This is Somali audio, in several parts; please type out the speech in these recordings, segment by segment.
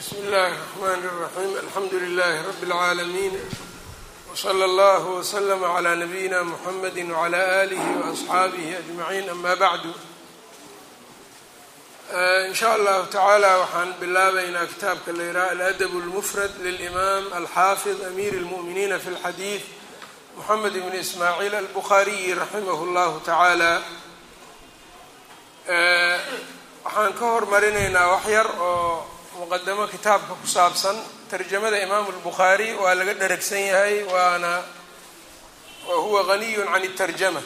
bsmi اllahi الرحmn الرaxيm alxamdu لlh rb العaalمين وslى اllه وslm عlى نabiyina mحamedi وعlى آlih وأصxaabih أجmaعin ama bعdu in shaء allahu taعaalى waxaan bilaabaynaa kitaabka la yidhaha aladb الmfrad lلإmam alxafiظ amir الmؤminiina fi اlxadiiث mحamed bn ismaaعiil albukhaariyi raximah اllahu taعaalى waxaan ka hormarinaynaa wax yar oo muqadamo kitaabka ku saabsan tarjamada imaamu lbukhaari waa laga dheragsan yahay waana wa huwa haniyun can اtarjama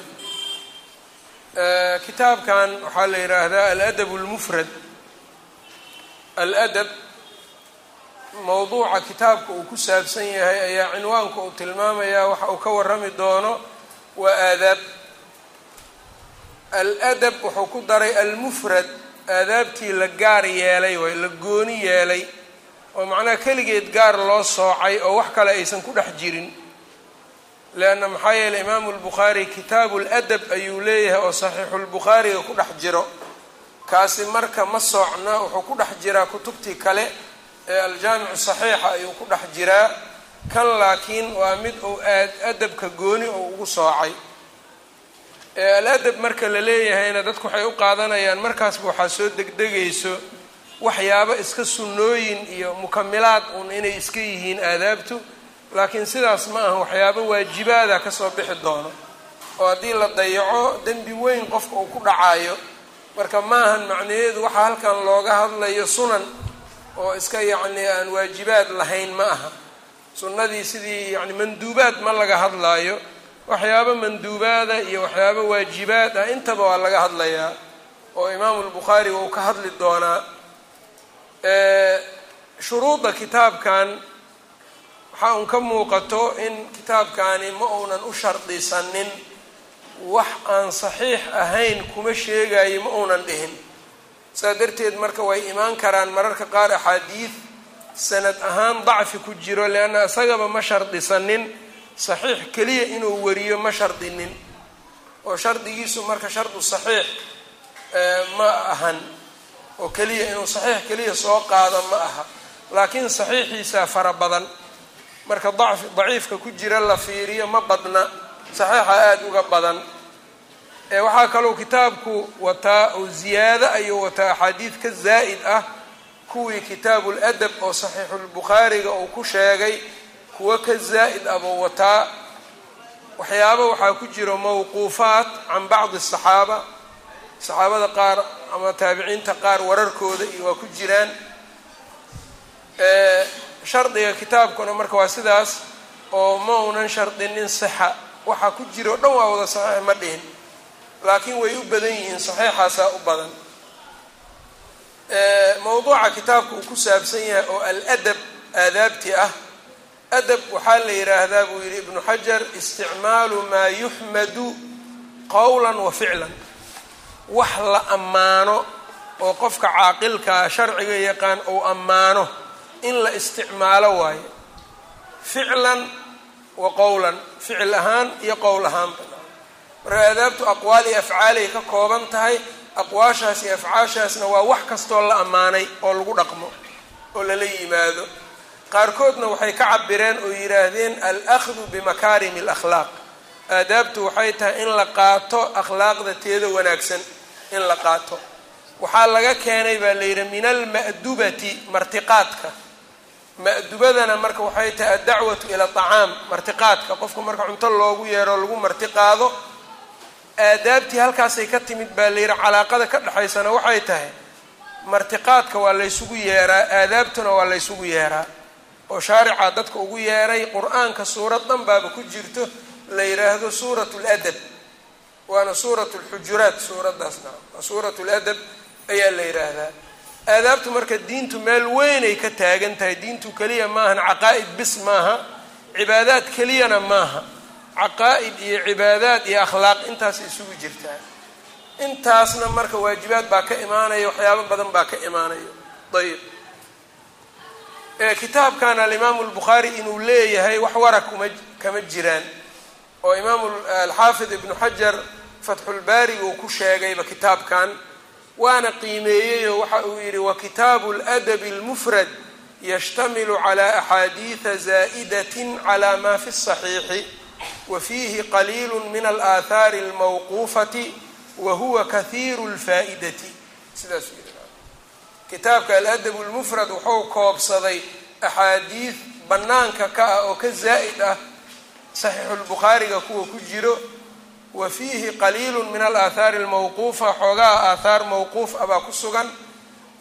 kitaabkan waxaa la yihaahdaa aladab اlmufrad aladab mowduuca kitaabka uu ku saabsan yahay ayaa cinwaanka uu tilmaamayaa waxa uu ka warami doono waa aadaab aladab wuxuu ku daray almufrad aadaabtii la gaar yeelay way la gooni yeelay oo macnaha keligeed gaar loo soocay oo wax kale aysan ku dhex jirin. Leanna maxaa yeeley imaamu lbukhaari kitaabu ladab ayuu leeyahay oo saxiixulbukhaariga ku dhex jiro. Kaasi marka ma soocna wuxuu ku dhex jiraa kutubtii kale ee aljaamicu saxiixa ayuu ku dhex jiraa. Kan laakiin waa mid uu aad adabka gooni oo ugu soocay aladab marka la leeyahayna dadku waxay u qaadanayaan markaasba waxaa soo degdegayso waxyaabo iska sunnooyin iyo mukamilaad uun inay iska yihiin aadaabtu laakiin sidaas ma aha waxyaabo waajibaada ka soo bixi doono. Oo haddii la dayaco dembi weyn qofka uu ku dhacayo marka maahan macnaheedu waxaa halkan looga hadlayo sunan oo iska yacni aan waajibaad lahayn ma aha. Sunnadii sidii yani manduubaad ma laga hadlaayo waxyaabo manduubaada iyo waxyaabo waajibaad ah intaba waa laga hadlayaa oo imaamu lbukhaari uu ka hadli doonaa. Shuruudda kitaabkan waxaa un ka muuqato in kitaabkani ma uunan u shardisanin wax aan saxiix ahayn kuma sheegayo ma uunan dhihin. Saa darteed marka way imaan karaan mararka qaar axaadiid sanad ahaan dacfi ku jiro leanna isagaba ma shardisanin saxiix keliya inuu wariyo ma shardinin. Oo shardigiisu marka shardu saxiix ma ahan. Oo keliya inuu saxiix keliya soo qaado ma aha. Laakiin saxiixiisaa fara badan. Marka dacfi daciifka ku jira la fiiriyo ma badna. Saxiixa aada uga badan. Waxaa kalou kitaabku wataa oo ziyaado ayuu wataa axaadiid ka zaa'id ah. Kuwii kitaabu ladab oo saxiixulbukhaariga uu ku sheegay kuwo ka zaa'id abuu wataa waxyaabo waxaa ku jiro mawquufaat can bacdi asaxaaba saxaabada qaar ama taabiciinta qaar wararkooda iyo waa ku jiraan. Shardiga kitaabkuna marka waa sidaas oo ma unan shardinin sixa waxaa ku jiro dhan waa wada saxiix ma dhihin. Laakiin way u badan yihiin saxiixaasaa u badan. Mawduuca kitaabka uu ku saabsan yahay oo aladab aadaabti ah adab waxaa la yidhaahdaa buu yidhi ibnu xajar isticmaalu maa yuxmadu qowlan wa ficlan. Wax la ammaano oo qofka caaqilkaa sharciga yaqaan uu ammaano in la isticmaalo waayo ficlan wa qowlan ficil ahaan iyo qowl ahaanba. Marka aadaabtu aqwaal iyo afcaalay ka kooban tahay aqwaashaas iyo afcaashaasna waa wax kastoo la ammaanay oo lagu dhaqmo oo lala yimaado qaarkoodna waxay ka cabireen oo yidhaahdeen alahdu bimakaarim alakhlaaq. Aadaabtu waxay tahay in la qaato akhlaaqda teeda wanaagsan in la qaato. Waxaa laga keenay baa la yidhi min alma'dubati martiqaadka. Ma'dubadana marka waxay tahay addacwatu ila acaam martiqaadka. Qofka marka cunto loogu yeero lagu martiqaado aadaabtii halkaasay ka timid baa la yidhi calaaqada ka dhexaysana waxay tahay martiqaadka waa laysugu yeeraa aadaabtuna waa laysugu yeeraa oo shaaricaa dadka ugu yeeray qur'aanka suurad dhan baaba ku jirto la yidhaahdo suurat ladab waana suurat lxujuraat suuraddaasna. Waa suurat ladab ayaa la yidhaahdaa aadaabtu marka diintu meel weynay ka taagan tahay diintu keliya maahan caqaa'id bis maaha cibaadaad keliyana maaha. Caqaa'id iyo cibaadaad iyo akhlaaq intaas isugu jirtaa. Intaasna marka waajibaad baa ka imaanaya waxyaabo badan baa ka imaanaya ayb kitaabkan alimaamu lbukhaari inuu leeyahay wax wara kuma kama jiraan oo imaamu alxaafid ibnu xajar fatxulbaariga uu ku sheegayba kitaabkan waana qiimeeyeyoo waxa uu yidhi wa kitaabu ladabi almufrad yashtamilu cala axaadiida zaa'idatin cala ma fi saxiixi wa fiihi qaliilu min alaahaari almawquufati wa huwa kahiiru lfaa'idati sidaas kitaabka aladab اlmufrad wuxuu koobsaday axaadiid bannaanka ka ah oo ka zaa'id ah saxiixulbukhaariga kuwa ku jiro wa fiihi qaliilu min alaahaari almawquufa xoogaha aathaar mawquuf ah baa ku sugan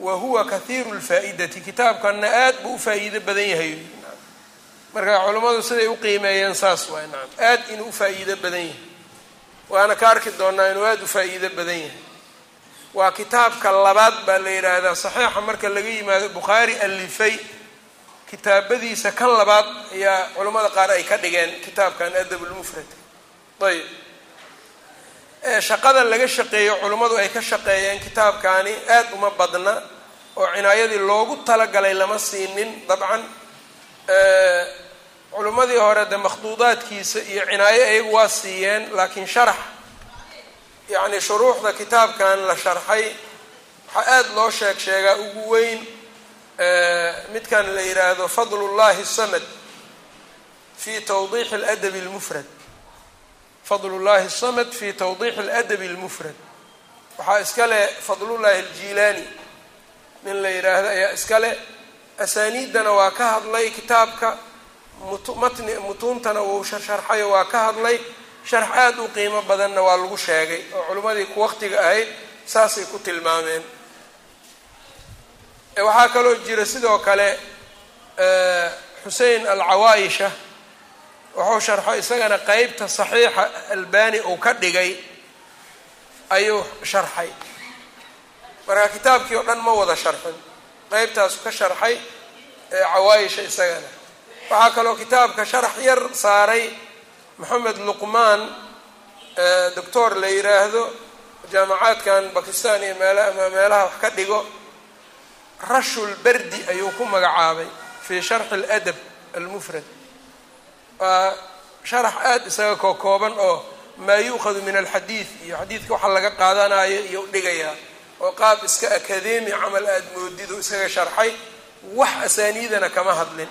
wa huwa kahiiru lfaa'idati kitaabkanna aad buu u faa'iido badan yahay. Marka culammadu siday u qiimeeyeen saas waay nacam aad inuu u faa'iido badan yahay. Waana ka arki doonaa inuu aada u faa'iido badan yahay waa kitaabka labaad baa la yidhaahdaa saxiixa marka laga yimaado bukhaari alifay. Kitaabadiisa kan labaad ayaa culammada qaar ay ka dhigeen kitaabkan adabulmufrad ayb shaqada laga shaqeeyo culummadu ay ka shaqeeyeen kitaabkaani aad uma badna oo cinaayadii loogu talagalay lama siinin. Dabcan culimmadii hore de makhduudaadkiisa iyo cinaayo ayagu waa siiyeen laakiin sharax yacni shuruuxda kitaabkan la sharxay waxaa aada loo sheeg sheegaa ugu weyn midkan la yidhaahdo fadlullahi samad fi tawdiixi aladabi almufrad. Fadlullahi samad fi tawdiixi aladabi almufrad. Waxaa iska leh fadlullahi aljiilaani. Nin la yidhaahdo ayaa iska leh. Asaaniiddana waa ka hadlay kitaabka. Matni mutuuntana wuu sharxayo waa ka hadlay sharx aada u qiimo badanna waa lagu sheegay oo culimmadii ku waqtiga ahayd saasay ku tilmaameen. Waxaa kaloo jira sidoo kale xusein alcawaayisha wuxuu sharxo isagana qeybta saxiixa albani uu ka dhigay ayuu sharxay. Marka kitaabkii oo dhan ma wada sharxin qeybtaasu ka sharxay cawaayisha isagana. Waxaa kaloo kitaabka sharax yar saaray moxamed luqmaan doctor la yiraahdo jaamacaadkan bakistan iyo meel ama meelaha wax ka dhigo rashul berdi ayuu ku magacaabay fii sharxi aladab almufrad. Waa sharax aada isaga koo kooban oo maa yu'khadu min alxadiid iyo xadiidka waxa laga qaadanayo iyo udhigayaa oo qaab iska akademi camal aada moodidu isaga sharxay wax asaaniidana kama hadlin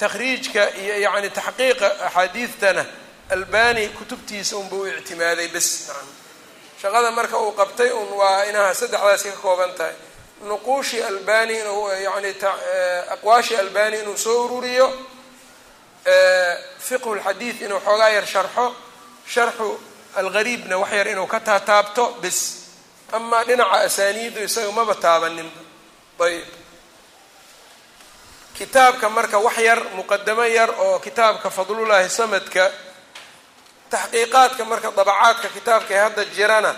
takhriijka iyo yacni taxqiiqa axaadiidtana albani kutubtiisa unba u ictimaaday bes. Shaqada marka uu qabtay un waa inaha saddexdaasi ka kooban tahay. Nuquushii albani inuu yani aqwaashii albani inuu soo ururiyo fiqhu lxadiid inuu xoogaa yar sharxo sharxu algariibna wax yar inuu ka taataabto bes. Amaa dhinaca asaaniiddu isaga maba taabaninba ayb kitaabka marka wax yar muqadamo yar oo kitaabka fadlullaahi samadka taxqiiqaadka marka dabacaadka kitaabka ee hadda jirana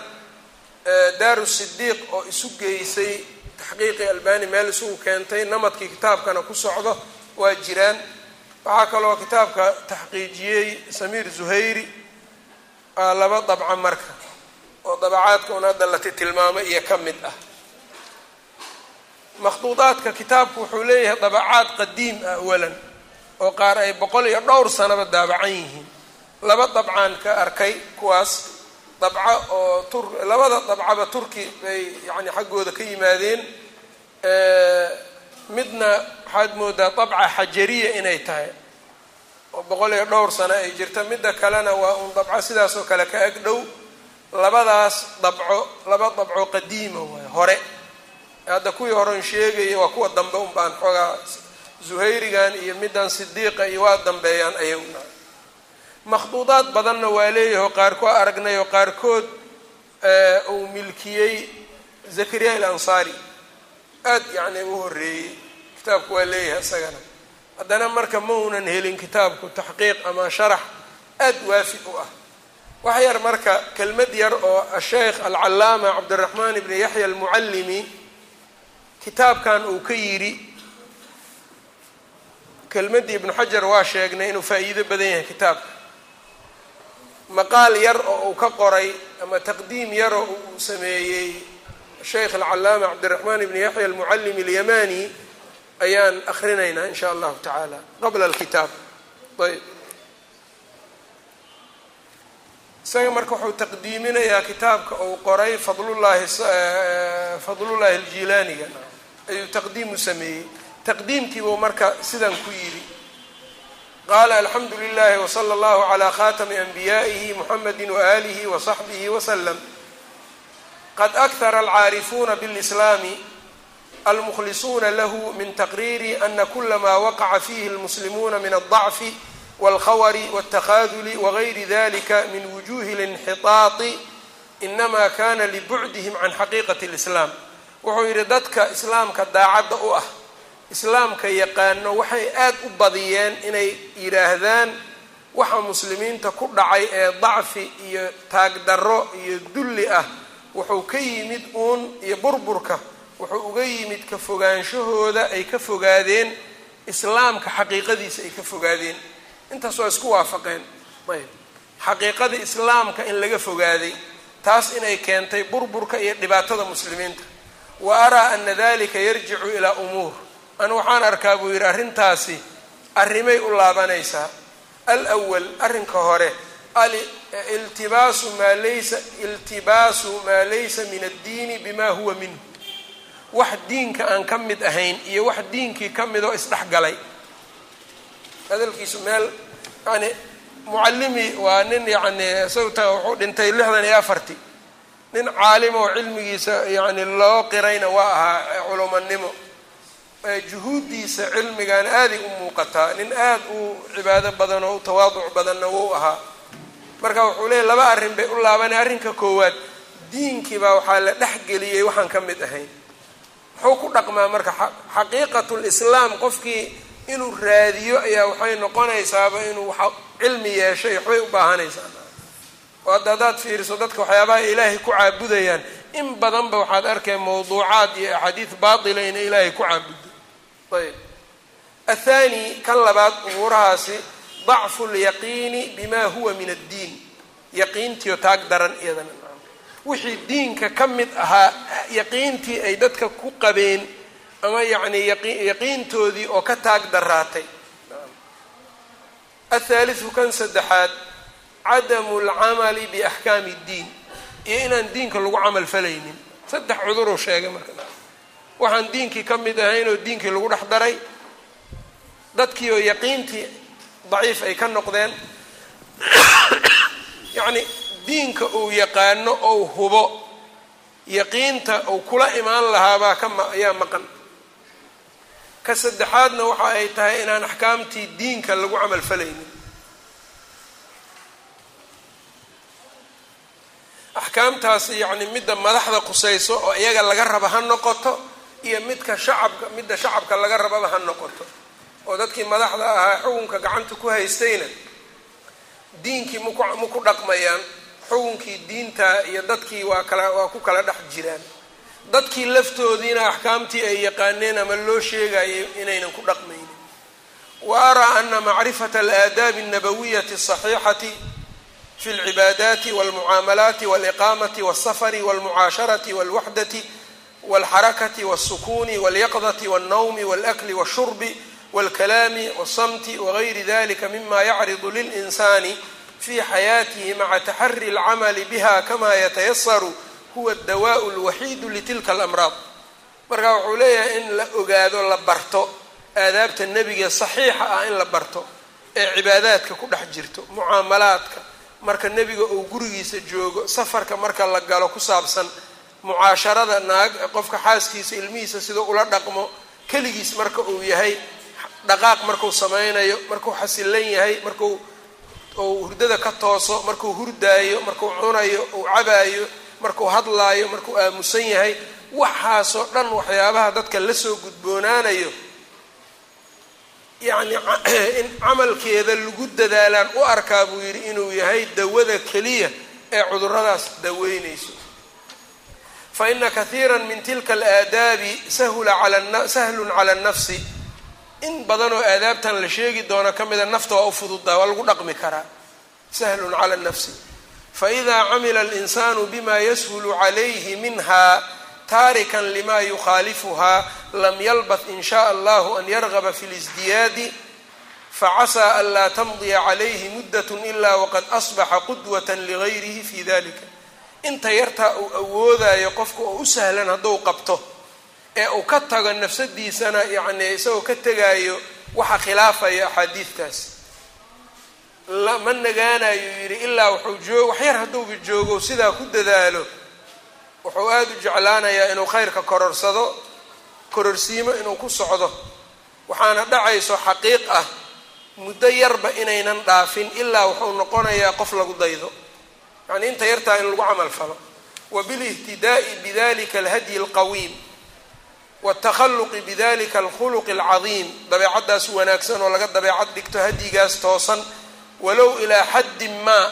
daaru sidiiq oo isu geysay taxqiiqii albani meel isugu keentay namadkii kitaabkana ku socdo waa jiraan. Waxaa kaloo kitaabka taxqiijiyey samiir zuhayri waa laba dabca marka oo dabacaadka un hadda lati tilmaamay iyo ka mid ah makhduudaadka kitaabku wuxuu leeyahay dabacaad qadiim ah awalan oo qaar ay boqol iyo dhowr sanaba daabacan yihiin. Laba dabcaan ka arkay kuwaas dabco oo tur labada dabcaba turki bay yani xaggooda ka yimaadeen. Midna waxaad moodaa dabca xajariya inay tahay oo boqol iyo dhowr sano ay jirta midda kalena waa un dabco sidaas oo kale ka ag dhow. Labadaas dabco laba dabco qadiima waay hore hadda kuwii horen sheegaya waa kuwa dambe un baan xoogaa zuhayrigan iyo middan sidiiqa iyo waa dambeeyaan ayaguna makhduudaad badanna waa leeyahay oo qaarkood aragnay oo qaarkood uu milkiyey zakariya al ansaari aad yacni u horreeyey. Kitaabku waa leeyahay isagana haddana marka ma unan helin kitaabku taxqiiq ama sharax aad waafi u ah. Wax yar marka kelmad yar oo asheykh alcallaama cabdiraxmaan ibni yaxya almucallimi kitaabkan uu ka yidhi kelmaddii ibnu xajar waa sheegnay inuu faa'iido badan yahay kitaabka. Maqaal yar oo uu ka qoray ama taqdiim yar oo uu sameeyey sheykh alcallaama cabdiraxmaan ibni yaxya almucallim alyamani ayaan akrinaynaa in sha allahu tacaala qabla alkitaab. Ayb. Isaga marka wuxuu taqdiiminayaa kitaabka uu qoray fadlullahi fadlullahi aljilaaniga ayuu taqdiimu sameeyey. Taqdiimkiibuu marka sidan ku yidhi. Qaala alxamdu lilahi wsala allahu calaa khatami anbiyaa'ihi muxamedi waaalihi wasaxbihi wasalam qad akhara alcaarifuuna bilislaami almukhlisuuna lahu min taqriiri ana kula ma waqaca fihi almuslimuuna min aldacfi walkhawari waltakhaaduli wagayri dalika min wujuhi linxitaati inama kana libucdihim can xaqiiqati lislaam wuxuu yidhi dadka islaamka daacadda u ah islaamka yaqaano waxay aad u badiyeen inay yidhaahdaan waxa muslimiinta ku dhacay ee dacfi iyo taagdarro iyo dulli ah. Wuxuu ka yimid uun iyo burburka. Wuxuu uga yimid ka fogaanshahooda ay ka fogaadeen. Islaamka xaqiiqadiisa ay ka fogaadeen. Intaas waa isku waafaqeen. Ayb. Xaqiiqada islaamka in laga fogaaday taas inay keentay burburka iyo dhibaatada muslimiinta wa araa ana dalika yarjicu ilaa umuur. Anu waxaan arkaa buu yidhi arrintaasi arrimay u laabanaysaa alwal arrinka hore iltibaasu maa laysa iltibaasu maa laysa min addiini bima huwa minhu. Wax diinka aan ka mid ahayn iyo wax diinkii ka mid oo isdhexgalay. Hadalkiisu meel yani mucallimi waa nin yani sawta wuxuu dhintay lixdan iyo afarti nin caalim oo cilmigiisa yani loo qirayna waa ahaa culumanimo. Juhuuddiisa cilmigan aaday u muuqataa nin aad u cibaado badan oo u tawaaduc badanna wuu ahaa. Marka wuxuu leeyay laba arrin bay u laabanay arrinka koowaad. Diinkii baa waxaa la dhexgeliyey waxaan ka mid ahayn muxuu ku dhaqmaa marka xaqiiqatul islaam qofkii inuu raadiyo ayaa waxay noqonaysaaba inuu cilmi yeeshay waxbay u baahanaysaa oo hadda haddaad fiiriso dadka waxyaabaha ilaahay ku caabudayaan. In badanba waxaad arkay mawduucaad iyo axaadiis baatila inay ilaahay ku caabudo. Ayb. Athani kan labaad umuurahaasi dacfu lyaqiini bima huwa min addiin. Yaqiintiio taag daran iyadana wixii diinka ka mid ahaa yaqiintii ay dadka ku qabeen ama yacni yaqiintoodii oo ka taag daraatay athaalithu kan saddexaad cadamu lcamali biaxkaami اddiin iyo inaan diinka lagu camal falaynin. Saddex cuduruu sheegay marka. Waxaan diinkii ka mid ahayn oo diinkii lagu dhex daray. Dadkii oo yaqiintii daciif ay ka noqdeen. Yacni diinka uu yaqaano ou hubo yaqiinta uu kula imaan lahaabaa ka ayaa maqan. Ka saddexaadna waxa ay tahay inaan axkaamtii diinka lagu camal falaynin axkaamtaasi yacni midda madaxda qusayso oo iyaga laga raba ha noqoto iyo midka shacabka midda shacabka laga rababa ha noqoto. Oo dadkii madaxda ahaa xukunka gacanta ku haystayna diinkii maku ma ku dhaqmayaan xukunkii diinta iyo dadkii waa kala waa ku kala dhex jiraan. Dadkii laftoodiina axkaamtii ay yaqaaneen ama loo sheegayo inaynan ku dhaqmaynin. Wa araa ana macrifata alaadaabi alnabawiyati asaxiixati fi alcibaadaati walmucaamalaati waliqaamati walsafari walmucaasharati walwaxdati walxarakati walsukuni walyaqdati walnawmi walakli walshurbi walkalaami walsamti wagayri dalika mima yacridu lilinsani fi xayaatihi maca taxari alcamali biha kama yatayasaru huwa dawaau lwaxiidu litilka alamraad marka wuxuu leeyahay in la ogaado la barto aadaabta nebiga saxiixa ah in la barto ee cibaadaadka ku dhex jirto mucaamalaadka marka nebiga uu gurigiisa joogo safarka marka la galo ku saabsan mucaasharada naag qofka xaaskiisa ilmihiisa siduu ula dhaqmo keligiis marka uu yahay dhaqaaq markuu sameynayo markuu xasilan yahay markuu uu hurdada ka tooso markuu hurdaayo markuu cunayo uu cabaayo markuu hadlaayo markuu aamusan yahay waxaasoo dhan waxyaabaha dadka la soo gudboonaanayo yacni in camalkeeda lagu dadaalaan u arkaa buu yidhi inuu yahay dawada keliya ee cuduradaas daweynayso fa ina kathiira min tilka alaadaabi sahula ala sahlun cala annafsi. In badan oo aadaabtan la sheegi doono ka mida nafta waa u fududaa waa lagu dhaqmi karaa. Sahlun cala nafsi faإida camila alinsanu bima yashulu calayhi minha taarikan lima yukhaalifuhaa lam yalbat in shaء allahu an yargaba fi اlisdiyaadi facasaa an laa tamdiya calayhi muddat ilaa waqad asbaxa qudwata ligayrihi fi dalika inta yartaa uu awoodayo qofka oo u sahlan hadduu qabto ee uu ka tago nafsadiisana yacni isagoo ka tegaayo waxa khilaafaya axaadiidkaas ma nagaanayo yidhi ilaa waxuu joogo waxyar hadduuba joogo sidaa ku dadaalo wuxuu aada u jeclaanayaa inuu khayrka kororsado kororsiimo inuu ku socdo. Waxaana dhacayso xaqiiq ah muddo yarba inaynan dhaafin ilaa wuxuu noqonayaa qof lagu daydo. Yacnii inta yartaa in lagu camal falo. Wa bilihtidaai bidalika alhadyi alqawiim watakhalluqi bidalika alkhuluqi alcadiim. Dabeecaddaas wanaagsan oo laga dabeecad dhigto hadyigaas toosan walow ilaa xaddin maa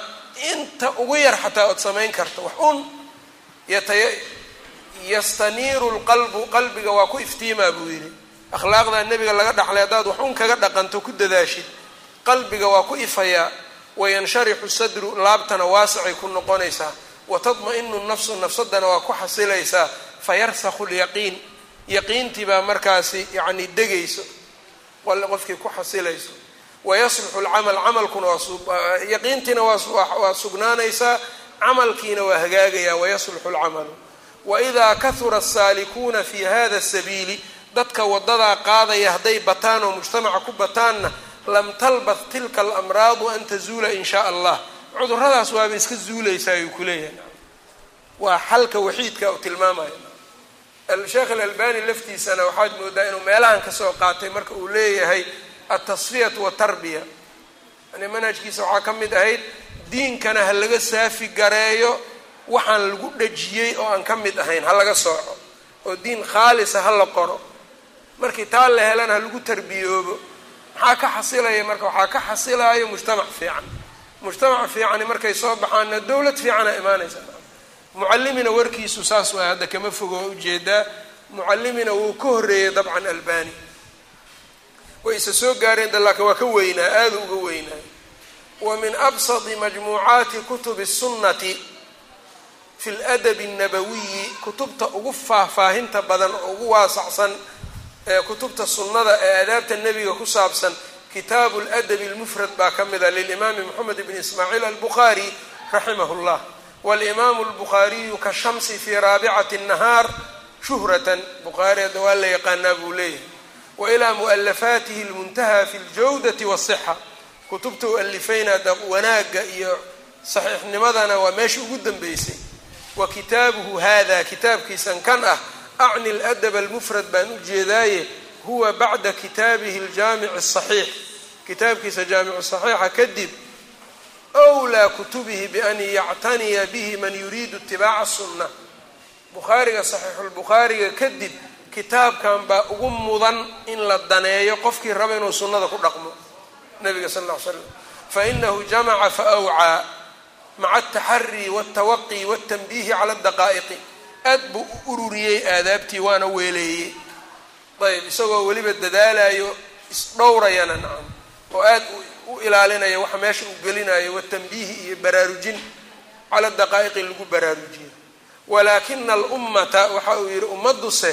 inta ugu yar xataa ood samayn karto. Wax un yastaniiru lqalbu qalbiga waa ku iftiimaa buu yidhi. Akhlaaqda nebiga laga dhaxlay haddaad wax un kaga dhaqanto ku dadaashid. Qalbiga waa ku ifayaa wayansharixu sadru laabtana waasicay ku noqonaysaa. Watadma-inu nafsu nafsadana waa ku xasilaysaa. Fayarsakhu lyaqiin yaqiintii baa markaasi yacni degayso qofkii ku xasilayso. Wayasluxu lcamal camalkuna waayaqiintiina waa sugnaanaysaa camalkiina waa hagaagayaa wayasluxu lcamalu waidaa kahura asaalikuuna fi hada sabiili dadka wadadaa qaadaya hadday bataan oo mujtamaca ku bataanna lam talbath tilka alamraadu an tazuula in shaa allah. Cuduradaas waaba iska zuulaysaa ayuu ku leeyahay. Waa xalka waxiidka uu tilmaamaya sheekh alalbani laftiisana waxaad moodaa inuu meelahan ka soo qaatay marka uu leeyahay altasfiyatu watarbiya yani manhajkiisa waxaa ka mid ahayd diinkana ha laga saafi gareeyo waxaan lagu dhajiyey oo aan ka mid ahayn ha laga sooco. Oo diin khaalisa ha la qoro. Markii taa la helana ha lagu tarbiyoobo. Maxaa ka xasilaya marka? Waxaa ka xasilayo mujtamac fiican. Mujtamac fiicani markay soo baxaanna dowlad fiicana imaanaysa. Mucallimina warkiisu saas waa hadda kama fogo oo u jeedaa mucallimina wuu ka horreeyey dabcan albani. Way isa soo gaareen dalaaka waa ka weynaa aada uga weynaa wa min absadi majmuucaati kutubi sunnati fi ladabi annabawiyi kutubta ugu faahfaahinta badan oo ugu waasacsan ee kutubta sunnada ee adaabta nebiga ku saabsan kitaabu ladabi lmufrad baa ka mida lilimaami moxamed bn ismaaciil albukhaari raximah llah walimaamu albukhaariyu ka shamsi fii raabicati nahaar shuhratan bukhaari hadda waa la yaqaanaa buu leeyahay wa ilaa mualafaatihi lmuntaha fi ljawdati wasixa kutubta u alifayna da wanaagga iyo saxiixnimadana waa meesha ugu dambeysay. Wa kitaabuhu hada kitaabkiisan kan ah acni ladab almufrad baan u jeedaaye huwa bacda kitaabihi aljaamici asaxiix kitaabkiisa jaamicu saxiixa kadib wlaa kutubihi bian yactaniya bihi man yuriidu itibaaca sunna. Bukhaariga saxiixulbukhaariga kadib kitaabkan baa ugu mudan in la daneeyo qofkii raba inuu sunnada ku dhaqmo nabiga sal ll ly slam fainahu jamaca faawcaa maca altaxari waltawaqi waltanbiihi cala adaqaa'iqi aad buu u ururiyey aadaabtii waana weeleeyey. Ayb isagoo weliba dadaalayo isdhowrayana nacam oo aad u ilaalinaya waxa meesha uu gelinayo watanbiihi iyo baraarujin cala daqaa'iqi lagu baraarujiyo walaakina alummata waxa uu yidhi ummadduse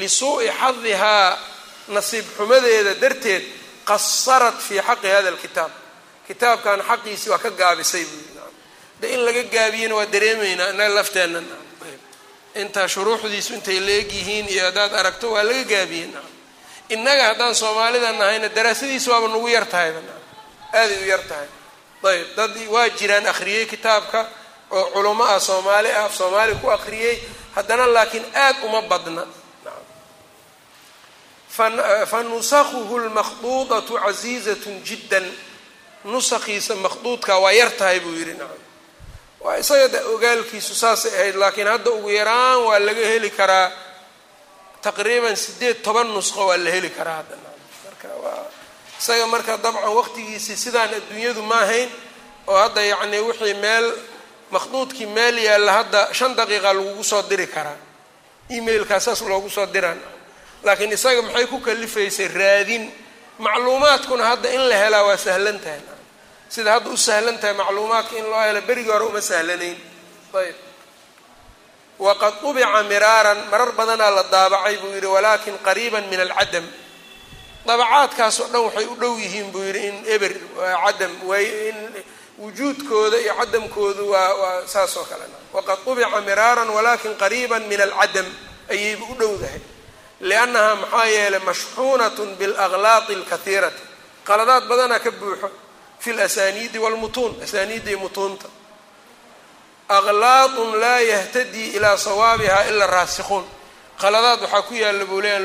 lisuu'i xadihaa nasiib xumadeeda darteed qasarat fii xaqi hada alkitaab. Kitaabkan xaqiisi waa ka gaabisay buu yidhi. De in laga gaabiyana waa dareemaynaa inaga lafteenna. Intaa shuruuxdiisu intay leegyihiin iyo haddaad aragto waa laga gaabiyey innaga haddaan soomaalida nahayna daraasadiisa waaba nagu yar tahayba aaday u yar tahay. Ayb dad waa jiraan akhriyey kitaabka oo culamo ah soomaali ah soomaali ku akhriyey haddana laakiin aad uma badna fa nusakuhu lmakhduudatu casiizatun jiddan nusakiisa makhduudka waa yar tahay buu yidhi nacam waa isaga da ogaalkiisu saasay ahayd laakiin hadda ugu yaraan waa laga heli karaa taqriiban sideed toban nusqo waa la heli karaa hadda marka waa isaga marka dabcan waqtigiisii sidaan adduunyadu ma ahayn oo hadda yacni wixii meel makhduudkii meel yaalla hadda shan daqiiqa lagugu soo diri karaa emailkaa saas loogu soo diraan laakiin isaga maxay ku kalifaysay raadin? Macluumaadkuna hadda in la helaa waa sahlan tahay. Sida hadda u sahlan tahay macluumaadka in loo helo berigii hore uma sahlanayn. Ayb. Waqad tubica miraaran marar badanaa la daabacay buu yidhi walaakin qariiban min alcadam. Dabacaadkaas oo dhan waxay u dhow yihiin buu yidhi in eber cadam in wujuudkooda iyo cadamkoodu waa waa saas oo kalena. Waqad tubica miraaran walaakin qariiban min alcadam. Ayayba u dhowdahay liannahaa maxaa yeelay mashxuunatun bialaqlaaqi alkaiirati qaladaad badanaa ka buuxo fi lasaniidi walmutuun asaaniidda mutuunta aqlaaqun laa yahtadii ilaa sawaabiha ila raasikuun qaladaad waxaa ku yaalla buu leeya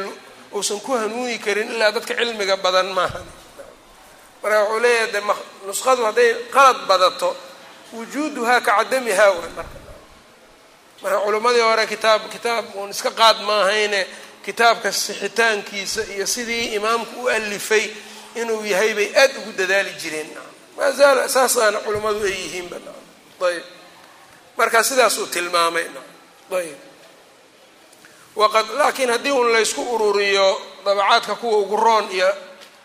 uusan ku hanuuni karin ilaa dadka cilmiga badan maaha marka wuxuu leeyahay de nusqadu hadday qalad badato wujuuduhaa ka cadamihaa way marka. Marka culimmadii hore kitaab kitaab uun iska qaad maahayne kitaabka sixitaankiisa iyo sidii imaamku u alifay inuu yahay bay aad ugu dadaali jireen. Maazaal saasaana culimmadu ay yihiinba. Ayb marka sidaasuu tilmaamay. Ayb laakiin haddii un laysku ururiyo dabacaadka kuwa ugu roon iyo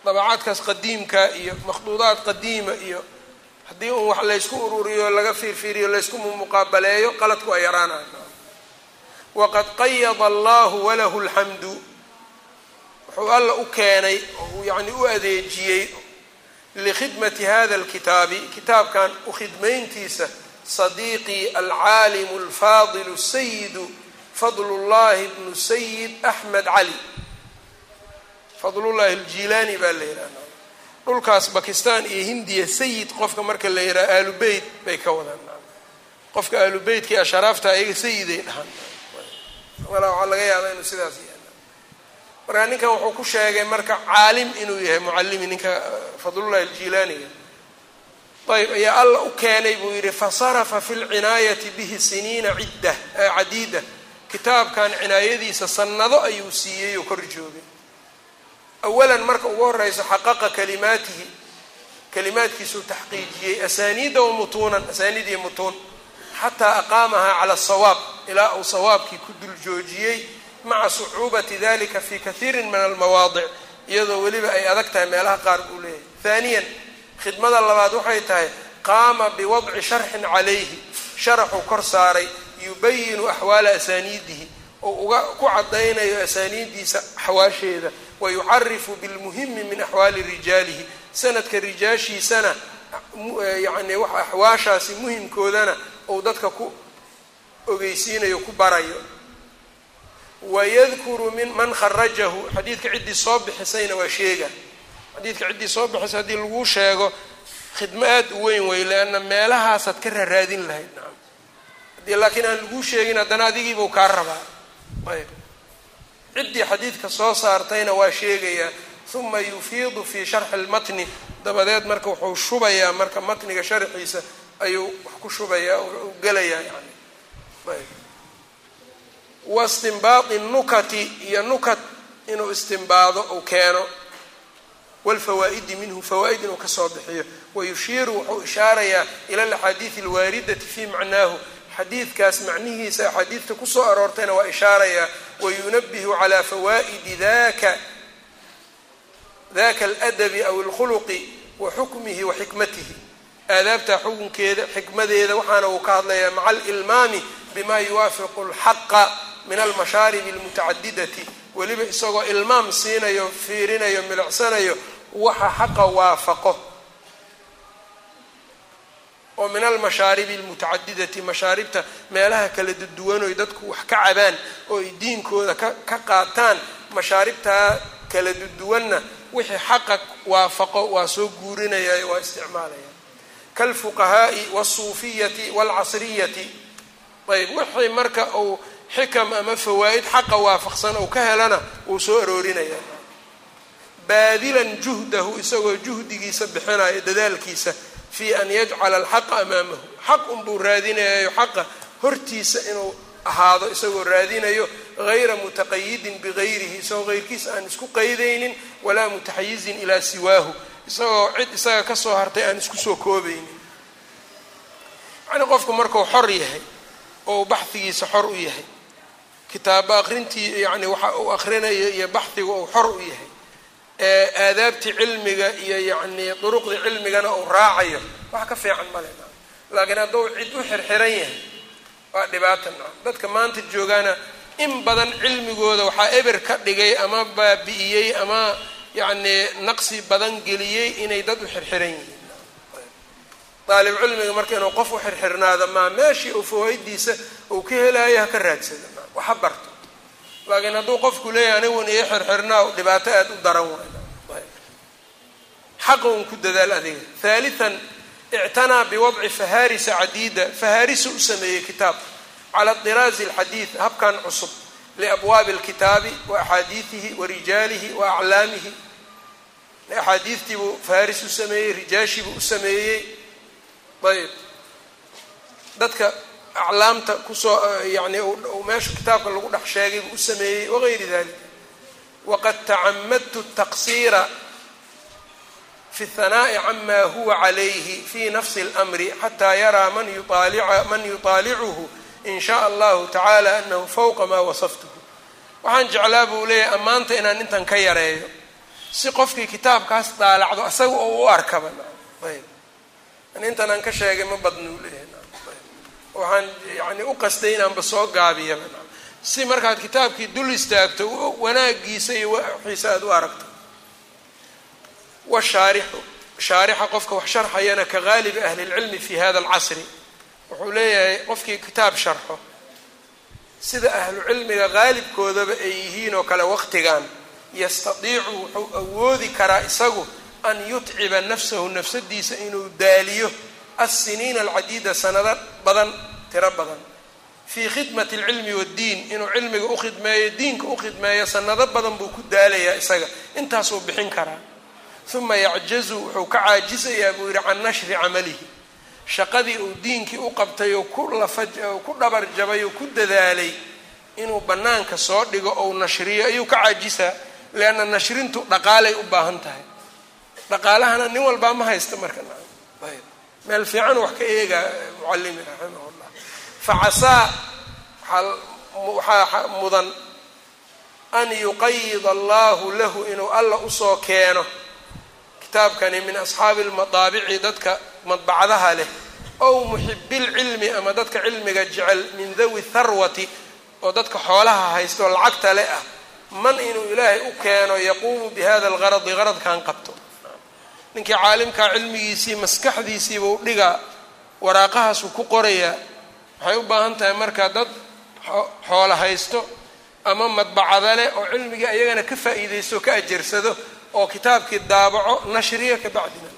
dabacaadkaas qadiimka iyo makhduudaad qadiima iyo haddii un wax laysku ururiyo laga fiirfiiriyo laysku muqaabaleeyo qaladku ay yaraanay waqad qayada allahu walahu alxamdu wuxuu alla u keenay oo yacni u adeejiyey likhidmati hada alkitaabi kitaabkan u khidmayntiisa sadiiqii alcaalimu alfaadilu sayidu fadlullahi bnu sayid axmed cali fadlullahi aljilaani baa la yidhahda dhulkaas bakistan iyo hindiya sayid qofka marka la yidhaha aalu beyt bay ka wadaan qofka aalu beytkii asharaafta iyaga sayiday dhahaan walaa waxaa laga yaabaa inuu sidaas yaalla marka ninkan wuxuu ku sheegay marka caalim inuu yahay mucallimi ninka fadlullahi aljilaaniga ayb ayaa alla u keenay buu yidhi fasarafa fi lcinaayati bihi siniina cidda cadiida. Kitaabkan cinaayadiisa sannado ayuu siiyey oo kor joogay. Awalan marka ugu horeyso xaqaqa kalimaatihi kalimaadkiisuu taxqiijiyey asaaniida wa mutuunan asaaniid iyo mutuun xataa aqaamahaa cala asawaab ilaa uu sawaabkii ku dul joojiyey maca sucuubati dalika fi kathiirin min almawaadic iyadoo weliba ay adag tahay meelaha qaar buu leeyahay. Haaniyan khidmada labaad waxay tahay qaama biwadci sharxin calayhi sharaxuu kor saaray yubayinu axwaala asaaniidihi oo uga ku cadaynayo asaaniiddiisa axwaasheeda wayucarifu bilmuhimi min axwaali rijaalihi sanadka rijaashiisana yacni wax axwaashaasi muhimkoodana uu dadka ku ogeysiinayo ku barayo wayadkuru min man kharajahu. Xadiidka ciddii soo bixisayna waa sheega. Xadiidka ciddii soo bixisa haddii laguu sheego khidmo aada u weyn wey leanna meelahaasaad ka raraadin lahayd. Nacam haddii laakiin aan laguu sheegin haddana adigiibuu kaa rabaa. Ayb. Ciddii xadiidka soo saartayna waa sheegayaa uma yufiidu fi sharxi lmatni dabadeed marka wuxuu shubayaa marka matniga sharxiisa ayuu wax ku shubayaa gelayaa yani wa istinbaadi nukati iyo nukat inuu istinbaado uu keeno. Wlfawaa'idi minhu fawaa-id inuu ka soo bixiyo. Wayushiiru wuxuu ishaarayaa ila alaxaadiidi alwaaridati fi macnaahu. Xadiidkaas macnihiisa axaadiidta ku soo aroortayna waa ishaarayaa. Wayunabihu calaa fawaa'idi daka daka aladabi aw alkhuluqi wa xukmihi wa xukunkeeda xikmadeeda waxaana uu ka hadlayaa maca alilmaami bima yuwaafiqu alxaqa min almashaaribi almutacadidati. Weliba isagoo ilmaam siinayo fiirinayo milicsanayo waxa xaqa waafaqo. Oo min almashaaribi almutacadidati mashaaribta meelaha kala duduwanoy dadku wax ka cabaan oo ay diinkooda ka qaataan mashaaribtaa kala duduwanna wixii xaqa waafaqo waa soo guurinaya waa isticmaalaya. Kaalfuqahaa'i waalsuufiyati waalcasriyati ayb wixii marka uu xikam ama fawaa'id xaqa waafaqsan ou ka helana wuu soo aroorinaya baadilan juhdahu isagoo juhdigiisa bixinayo dadaalkiisa fii an yajcala alxaqa amaamahu. Xaq unbuu raadinayayo xaqa hortiisa inuu ahaado isagoo raadinayo gayra mutaqayidin bigayrihi isagoo heyrkiisa aan isku qaydaynin walaa mutaxayizin ilaa siwaahu. Isagoo cid isaga ka soo hartay aan isku soo koobaynin. Yacnii qofku markuu xor yahay oo baxhigiisa xor u yahay. Kitaabo aqrintii yani waxa uu aqrinayo iyo baxhiga uu xor u yahay. Aadaabtii cilmiga iyo yacnii duruqdii cilmigana uu raacayo. Wax ka fiican male laakiin hadduu cid u xirxiran yahay waa dhibaata naam dadka maanta joogaana in badan cilmigooda waxaa eber ka dhigay ama baabi'iyey ama yacnii naqsi badan geliyey inay dad u xirxiran yihiin daalib cilmiga marka inuu qof u xirxirnaado maa meeshii uu fawaaiddiisa uu ka helaayo ha ka raadsado? Waxa barto. Laakiin hadduu qofku leeyahay anigun iyo xirxirnaa dhibaato aada u daran waay xaqa un ku dadaal adiga. Haalian ictanaa biwadci fahaarisa cadiida. Fahaarisa u sameeyey kitaab. Cala diraazi alxadiid habkan cusub. Liabwaabi alkitaabi wa axaadiidihi wa rijaalihi wa aclaamihi. Axaadiidtiibuu faharis u sameeyey rijaashiibuu u sameeyey ayb dadka aclaamta kusoo yani meesha kitaabka lagu dhex sheegay buu u sameeyey wagayri dalik waqad tacamadtu taqsiira fi اhanaa'i cama huwa calayhi fi nafsi اlmri xataa yaraa man yuطaalicuhu in shaء allahu tacala anahu fawqa ma wasaftuhu waxaan jeclaa buu leeyahay ammaanta inaan intan ka yareeyo si qofkii kitaabkaas daalacdo asaga oo u arkaba ayb intan aan ka sheegay ma badnuu leeyahay waxaan yani u qastay inaanba soo gaabiyaba si markaad kitaabkii dul istaagto wanaagiisa iyo waxiisa aada u aragto. Washaarixu shaarixa qofka wax sharxayana ka gaalibi ahli lcilmi fi hada alcasri. Wuxuu leeyahay qofkii kitaab sharxo sida ahlu cilmiga qaalibkoodaba ay yihiin oo kale waqtigan yastadiicu wuxuu awoodi karaa isagu an yutciba nafsahu nafsadiisa inuu daaliyo alsiniina alcadiida sanado badan tiro badan. Fii khidmati alcilmi waddiin inuu cilmiga u khidmeeyo diinka u khidmeeyo sanado badan buu ku daalayaa isaga. Intaasuu bixin karaa. Uma yacjazu wuxuu ka caajisayaa buu yidhi can nashri camalihi. Shaqadii uu diinkii u qabtay oo ku lafa ku dhabar jabay oo ku dadaalay inuu bannaanka soo dhigo ou nashriyo ayuu ka caajisaa lianna nashrintu dhaqaalay u baahan tahay dhaqaalahana nin walbaa ma haysta marka. Meel fiican wax ka eegaa mucalimi raximah llah facasaa waxaa mudan an yuqayid allahu lahu inuu alla u soo keeno kitaabkani min asxaabi lmadaabici dadka madbacdaha leh ow muxibilcilmi ama dadka cilmiga jecel min dawi tharwati oo dadka xoolaha haysto lacagta le ah. Man inuu ilaahay u keeno yaquumu bi hada algaradi qaradkan qabto ninkii caalimkaa cilmigiisii maskaxdiisiibuu dhigaa waraaqahaasuu ku qorayaa waxay u baahan tahay marka dad xoolo haysto ama madbacada leh oo cilmigii ayagana ka faa'iidaysto o ka ajarsado oo kitaabkii daabaco nashriya ka bacdina.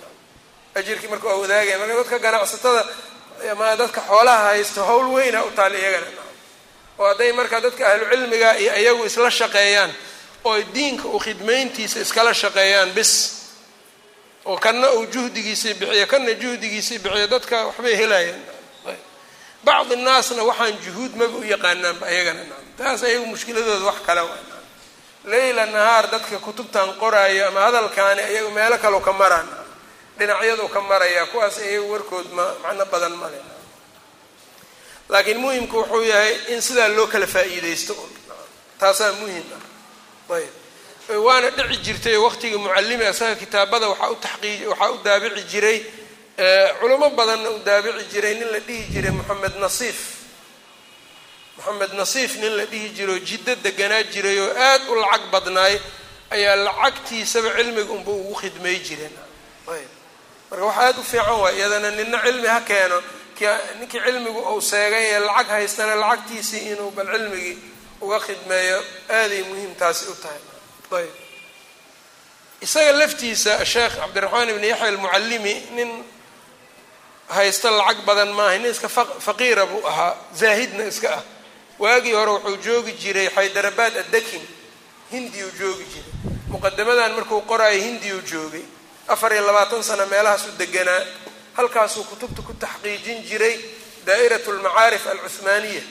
Ajirkii marka waa wadaagaya marka dadka ganacsatada ama dadka xoolaha haysto hawl weyna u taal iyagana. Oo hadday marka dadka ahlu cilmiga iyo iyagu isla shaqeeyaan oo diinka u khidmayntiisa iskala shaqeeyaan bis oo kanna uu juhdigiisii bixiyo kanna juhdigiisii bixiyo dadka waxbay helayaan bacdi naasna waxaan juhuud maba u yaqaanaanba ayagana taas ayagu mushkiladooda wax kale waa leyla nahaar dadka kutubtan qoraayo ama hadalkaani ayagu meelo kaleu ka maraan. Dhinacyadu ka maraya kuwaas iyagu warkood ma macno badan male laakiin muhimku wuxuu yahay in sidaa loo kala faa'iidaysto. Taasaa muhiim ah. Ayb waana dhici jirtay waqtigii mucalimi asaga kitaabada waxaa u daabici jiray culamo badanna u daabici jiray nin la dhihi jiray moxamed nasiif. Moxamed nasiif nin la dhihi jiro jiddo deganaa jiray oo aad u lacag badnaay ayaa lacagtiisaba cilmiga unba ugu khidmay jireen. Marka wax aada u fiican waay iyadana nina cilmi ha keeno ninkii cilmigu uu seegay ee lacag haystana lacagtiisii inuu bal cilmigii uga khidmeeyo aaday muhiim taasi u tahay ayb isaga laftiisa sheekh cabdiraxmaan ibni yaxya almucallimi nin haysta lacag badan maaha nin iska faqiira buu ahaa zaahidna iska ah. Waagii hore wuxuu joogi jiray xaydarabaad addakin hindiyuu joogi jiray. Muqadamadan markuu qoraayo hindiyuu joogay. Afar iyo labaatan sano meelahaasuu deganaa halkaasuu kutubta ku taxqiijin jiray daa'irat lmacaarif alcuhmaaniya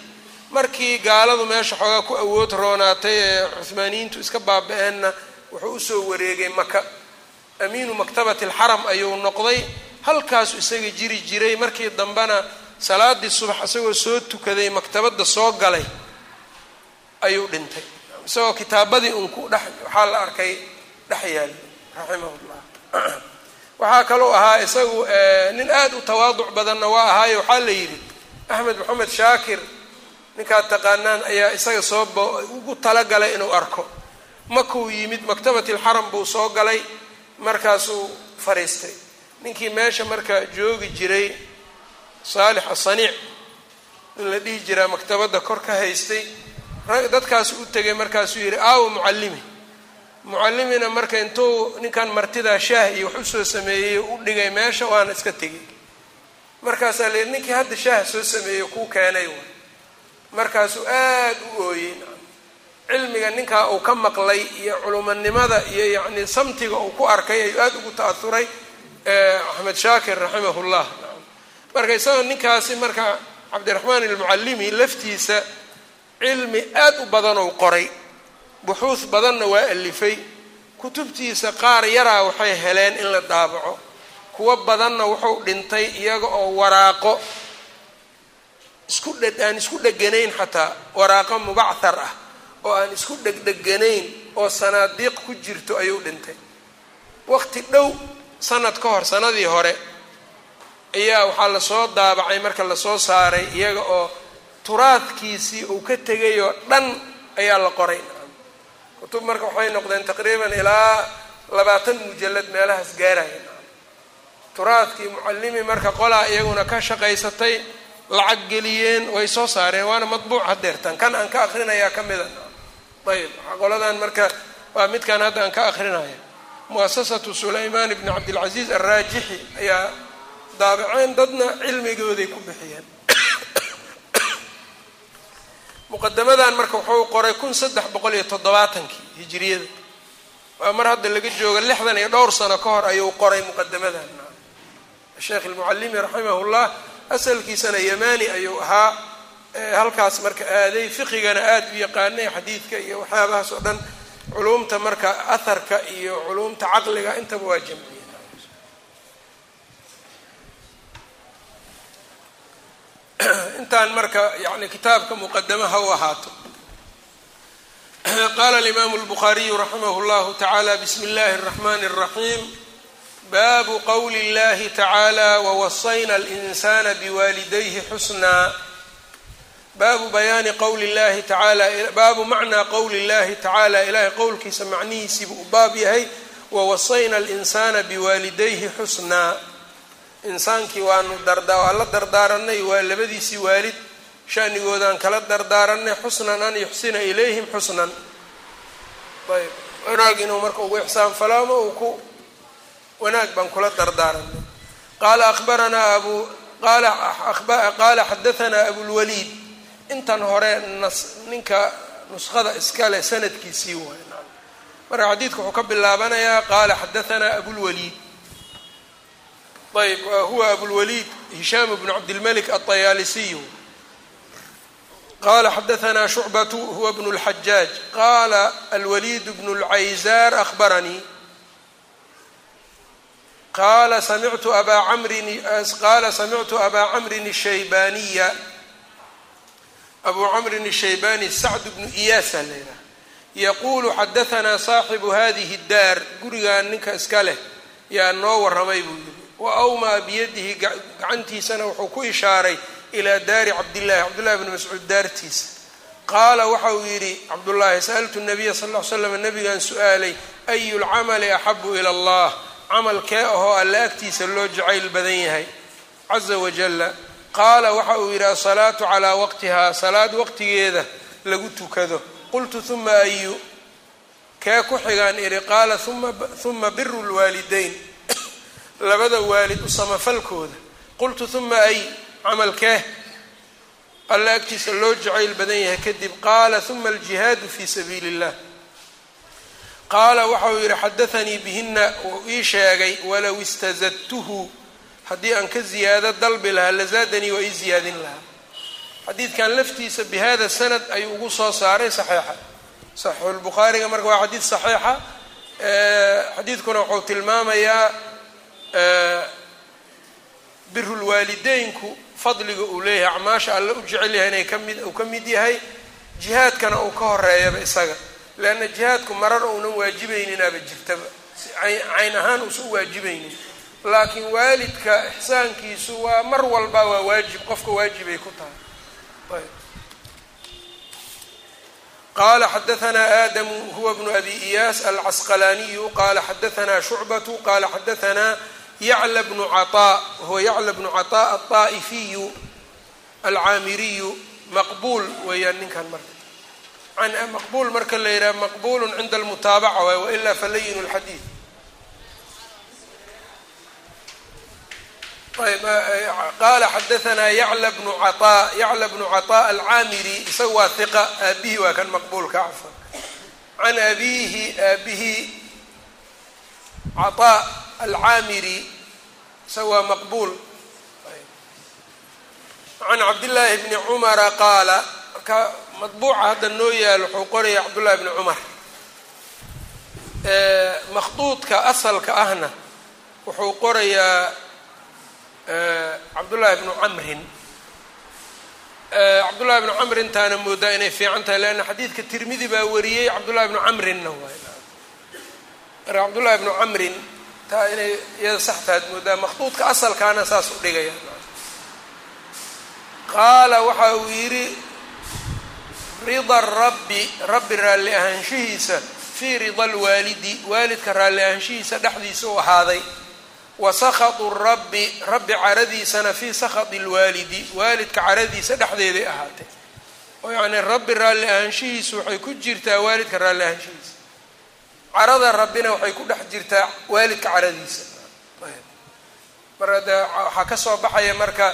markii gaaladu meesha xoogaa ku awood roonaatay ee cuhmaaniyiintu iska baaba-eenna wuxuu u soo wareegay maka amiinu maktabati alxaram ayuu noqday halkaasuu isaga jiri jiray markii dambena salaadii subax isagoo soo tukaday maktabadda soo galay ayuu dhintay. Isagoo kitaabadii un ku dhex waxaa la arkay dhex yaali raximah llah waxaa kaloo ahaa isagu nin aada u tawaaduc badanna waa ahaayo waxaa la yidhi axmed maxamed shaakir ninkaad taqaanaan ayaa isaga soo ugu talagalay inuu arko. Makuu yimid maktabati alxaram buu soo galay markaasuu fariistay. Ninkii meesha marka joogi jiray saalix asaniic in la dhihi jiraa maktabadda kor ka haystay dadkaasu u tegay markaasuu yidhi aawo mucallimi. Mucallimina marka intuu ninkan martidaa shaah iyo wax u soo sameeyey u dhigay meesha waana iska tegay markaasaa la yidhi ninkii hadda shaaha soo sameeyey kuu keenay markaasuu aad u ooyey cilmiga ninkaa uu ka maqlay iyo culumanimada iyo yacni samtiga uu ku arkay ayuu aada ugu ta'ahuray axmed shaakir raximahullah. Marka isagoo ninkaasi marka cabdiraxmaan almucallimi laftiisa cilmi aad u badan ou qoray buxuus badanna waa alifay kutubtiisa qaar yaraa waxay heleen in la daabaco kuwo badanna wuxuu dhintay iyaga oo waraaqo isku aan isku dheganayn xataa. Waraaqo mubachar ah oo aan isku dhegdheganayn oo sanaadiiq ku jirto ayuu dhintay. Waqti dhow sanad ka hor sanadii hore ayaa waxaa la soo daabacay marka la soo saaray iyaga oo turaadkiisii uu ka tegayoo dhan ayaa la qoray kutub marka waxay noqdeen taqriiban ilaa labaatan mujallad meelahaas gaaraya turaadkii mucallimi marka qolaa iyaguna ka shaqaysatay lacag geliyeen way soo saareen waana madbuuc hadeertan kan aan ka akrinayaa ka mida ayib qoladan marka waa midkan hadda aan ka akrinaya muasasatu sulaymaan ibni cabdilcaziiz alraajixi ayaa daabaceen dadna cilmigooday ku bixiyeen. Muqadamadan marka wuxuu qoray kun saddex boqol iyo toddobaatankii hijiriyada waa mar hadda laga jooga lixdan iyo dhowr sano ka hor ayuu qoray muqadamadan sheekh almucallimi raximahullah asalkiisana yamani ayuu ahaa halkaas marka aaday fiqigana aada u yaqaanay xadiidka iyo waxyaabahaas oo dhan culumta marka aharka iyo culumta caqliga intaba waa jamciye intaan marka yani kitaabka muqadamaha u ahaato qala alimaamu اlbukhaariyu raximah اllahu tacaala bismi اllahi الraxmani الraxim baabu qowli اllahi tacaala wawasayna alinsana biwaalidayhi xusnaa baabu bayaani qowli llahi tacaala baabu macnaa qowli اllahi tacaala ilahay qowlkiisa macnihiisiibu u baab yahay wawasayna alinsana biwaalidayhi xusnaa insaankii waanu waa la dardaaranay waa labadiisii waalid shanigoodaan kala dardaaranay xusnan an yuxsina ilayhim xusnan ayb wanaag inuu marka ugu ixsaan falaamo uu wanaag baan kula dardaaranay qaala abaranaa abu qaala xadahanaa abulwaliid intan hore nas ninka nuskhada iskale sanadkiisii waay marka xadiidka wuxuu ka bilaabanayaa qaala xadahanaa abulwaliid ayb huwa abulwaliid hishaam bnu cabdilmalik alطayaalisiyu qala xadahanaa shucbatu huwa bnu اlxajaaj qala alwaliid bnu اlcayzaar ahbaranii qaala samictu abaa camrin qaala samictu abaa camrin ishaybaniya abuu camrin ishaybani sacd bnu iyaasaa la yidhaha yaquulu xadahanaa saaxibu hadihi daar gurigaan ninka iska leh yaa noo waramay buu yidhi wa awmaa biyadihi gacantiisana wuxuu ku ishaaray ilaa daari cabdillaahi cabdullahi bni mascuud daartiisa qaala waxa uu yidhi cabdullaahi sa'altu nabiya sal l slam nabigaan su'aalay ayu lcamali axabu ila allah camal kee ahoo alla agtiisa loo jacayl badan yahay. Caza wajalla qaala waxa uu yidhi asalaatu calaa waqtihaa. Salaad waqtigeeda lagu tukado. Qultu huma ayu kee ku xigaan idhi qaala huma biru lwaalidayn. Labada waalid u samafalkooda. Qultu huma ay camalkee alla agtiisa loo jacayl badan yahay kadib qaala huma aljihaadu fi sabiili اllah qaala waxa uu yidhi xadaanii bihina wuu ii sheegay walow istazadtuhu. Haddii aan ka ziyaado dalbi lahaa lazaadanii waa ii ziyaadin lahaa. Xadiidkan laftiisa bi hada sanad ayuu ugu soo saaray saxiixa. Saxiixulbukhaariga marka waa xadiid saxiixa. Xadiidkuna wuxuu tilmaamayaa birulwaalideynku fadliga uu leeyahay. Acmaasha alle u jecel yahay inay ka mid uu ka mid yahay. Jihaadkana uu ka horeeyaba isaga leanna jihaadku marar uunan waajibayninaba jirtaba cayn ahaan uusan u waajibaynin laakiin waalidka ixsaankiisu waa mar walba waa waajib qofka waajibay ku tahay qala xadaanaa aadamu huwa bnu abi iyaas alcasqalaaniyu qala xadaanaa shucbatu qala xadaanaa yacla bnu caaa huwa yacla bnu maqbuul marka la yidhaha maqbulu cinda almutaabaca waay wailaa falayin اlxadiid ayb qaala xadaanaa yacla bnu caطaa yacla bnu caطaa alcaamiri isaga waa hiqa aabihi waa kan maqbuulka cafan can abiihi aabihi caطaa alcaamiri isaga waa maqbuul can cabdillaahi bni cumara qaala marka madbuuca hadda noo yaal wuxuu qoraya cabdullahi bni cumar. Makhduudka asalka ahna wuxuu qorayaa cabdullaahi bnu camrin. Cabdullahi bnu camrintaana moodaa inay fiican tahay leanna xadiidka tirmidi baa wariyey cabdullahi bnu camrinna waay. Marka cabdullahi bnu camrin taa inay iyada sax tahaad moodaa makhduudka asalkaana saas u dhigaya. Qaala waxa uu yidhi rida rabbi rabbi raalli ahaanshihiisa fii rida alwaalidi waalidka raalli ahaanshihiisa dhexdiisa u ahaaday. Wa sakhatu rabbi rabbi caradiisana fii sakhati lwaalidi waalidka caradiisa dhexdeeday ahaatay. Oo yacnii rabbi raalli ahaanshihiisu waxay ku jirtaa waalidka raalli ahaanshihiisa. Carada rabbina waxay ku dhex jirtaa waalidka caradiisa. Marka de waxaa ka soo baxaya marka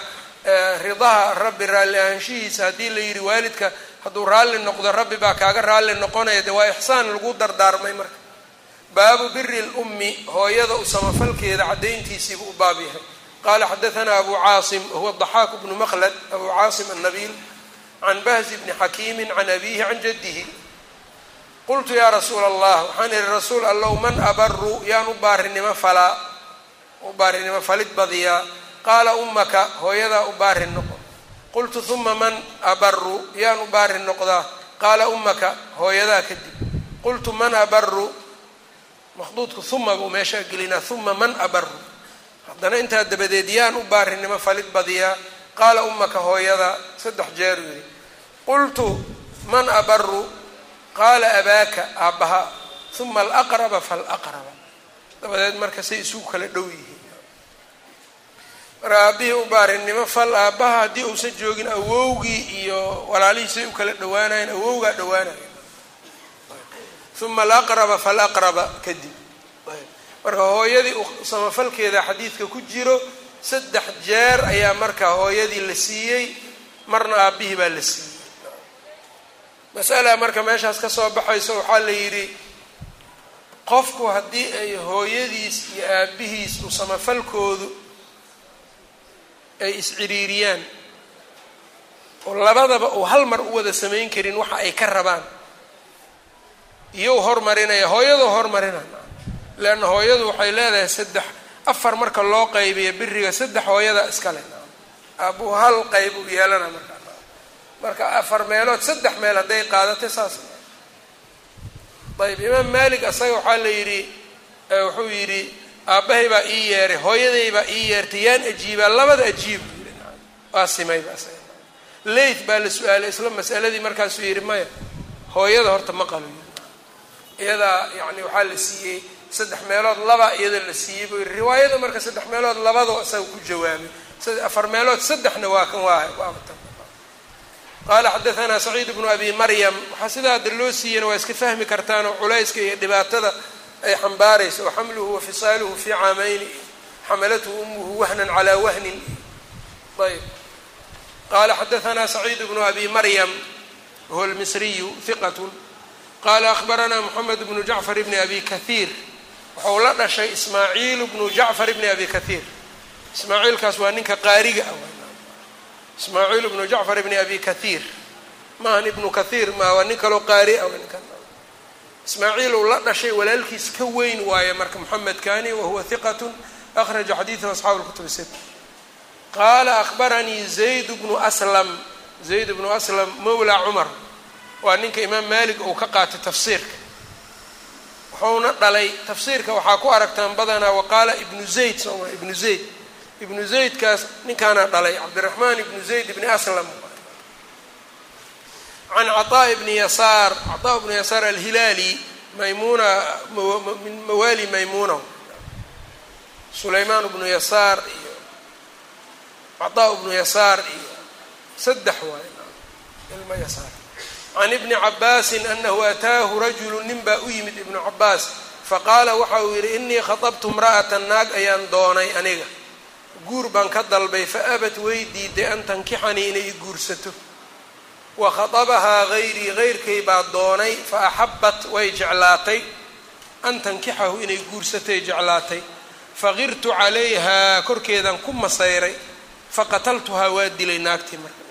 ridaha rabbi raalli ahaanshihiisa haddii la yidhi waalidka hadduu raalli noqdo rabbi baa kaaga raalli noqonaya. De waa ixsaan lagu dardaarmay marka. Baabu biri lummi hooyada u samafalkeeda caddayntiisiibu u baab yahay. Qaala xadaanaa abu caasim wahuwa daxaaku bnu maqlad abu caasim annabiil can bahzi bni xakiimin can abiihi can jaddihi. Qultu yaa rasuula allah waxaan ihi rasuul allow man abaru yaan u baarinimo falaa. U baarinimo falid badiyaa. Qaala ummaka hooyadaa u baarin noqo qultu uma man abaru yaan u baarin noqdaa. Qaala ummaka hooyadaa kadib. Qultu man abaru makhduudku uma buu meeshaa gelinaa uma man abaru haddana intaa dabadeed yaan u baarinimo falid badiyaa. Qaala ummaka hooyadaa saddex jeer yidhi. Qultu man abaru qaala abaaka aabbaha uma alaqraba falaqraba. Dabadeed marka say isugu kala dhow yihiin marka aabbihii u baarinimo fal aabbaha haddii uusan joogin awowgii iyo walaalihiisay u kala dhowaanayen awowgaa dhowaanaya. Uma alaqraba falaqraba kadib. Marka hooyadii samafalkeeda xadiidka ku jiro saddex jeer ayaa marka hooyadii la siiyey marna aabbihii baa la siiyey. Masala marka meeshaas ka soo baxayso waxaa la yidhi qofku haddii ay hooyadiis iyo aabbihiis u samafalkoodu ay isciriiriyaan oo labadaba uu hal mar u wada samayn karin waxa ay ka rabaan. Iyou hormarinaya hooyadoo hormarina leanna hooyadu waxay leedahay saddex afar marka loo qaybiya biriga saddex hooyada iskale aabuu hal qayb u yeelana marka. Marka afar meelood saddex meel hadday qaadatay saas. Ayb imaam malik asaga waxaa la yidhi wuxuu yidhi aabbahay baa ii yeeray hooyaday baa ii yeertay yaan ajiibaa labada ajiib waa simayba asaga leyth baa la su'aalay isla masaladii markaasuu yidhi maya hooyada horta ma qalo iyadaa yani waxaa la siiyey saddex meelood laba iyada la siiyey buu yidhi. Riwaayada marka saddex meelood labadoo isaga ku jawaabay. Afar meelood saddexna waa kan waa qaala xadaanaa saciid bnu abi maryam waxaa sidaa hadda loo siiyana waa iska fahmi kartaanoo culayska iyo dhibaatada ay xambaarayso wa xamluhu wa fisaaluhu fii caamayni xamalathu umuhu wahnan calaa wahnin ayb qaala xadaanaa saciid bnu abi maryam wahuwa almisriyu hiqat qaala ahbaranaa moxamed bnu jacfar bni abi kahiir waxau la dhashay ismaaciil bnu jacfar bni abi kahiir ismaaciilkaas waa ninka qaariga ismaaciil bnu jacfar bni abi kahiir maahan ibnu kahiir maa waa nin kaloo qaari ah ismaaciil uu la dhashay walaalkiis ka weyn waaye marka moxamed kani wahuwa hiqat akhraja xadiidahu asxaabu lkutub sit qaala ahbaranii zayd bnu aslam zayd bnu aslam mawla cumar waa ninka imaam malik uu ka qaatay tafsiirka. Wuxuuna dhalay tafsiirka waxaa ku aragtaan badanaa waqaala ibnu zayd sooma ibnu zayd. Ibnu zaydkaas ninkaana dhalay cabdiraxmaan ibnu zayd ibni aslam can caطaa ibni yasaar caطaa ibnu yasaar alhilaali maymuna min mawaali maymuna sulaymaan bnu yasaar iyo caطaa ibnu yasaar iyo saddex waay ilma yasaar can ibni cabaasin anahu ataahu rajulu nin baa u yimid ibnu cabaas faqaala waxa uu yidhi inii khatabtu imra'atan naag ayaan doonay aniga guur baan ka dalbay faabat way diiday an tankixanii inay i guursato wa khatabahaa hayrii hayrkay baa doonay fa axabbat way jeclaatay. An tankixahu inay guursatay jeclaatay. Faqirtu calayhaa korkeedan ku masayray. Faqataltuhaa waa dilay naagtii marka.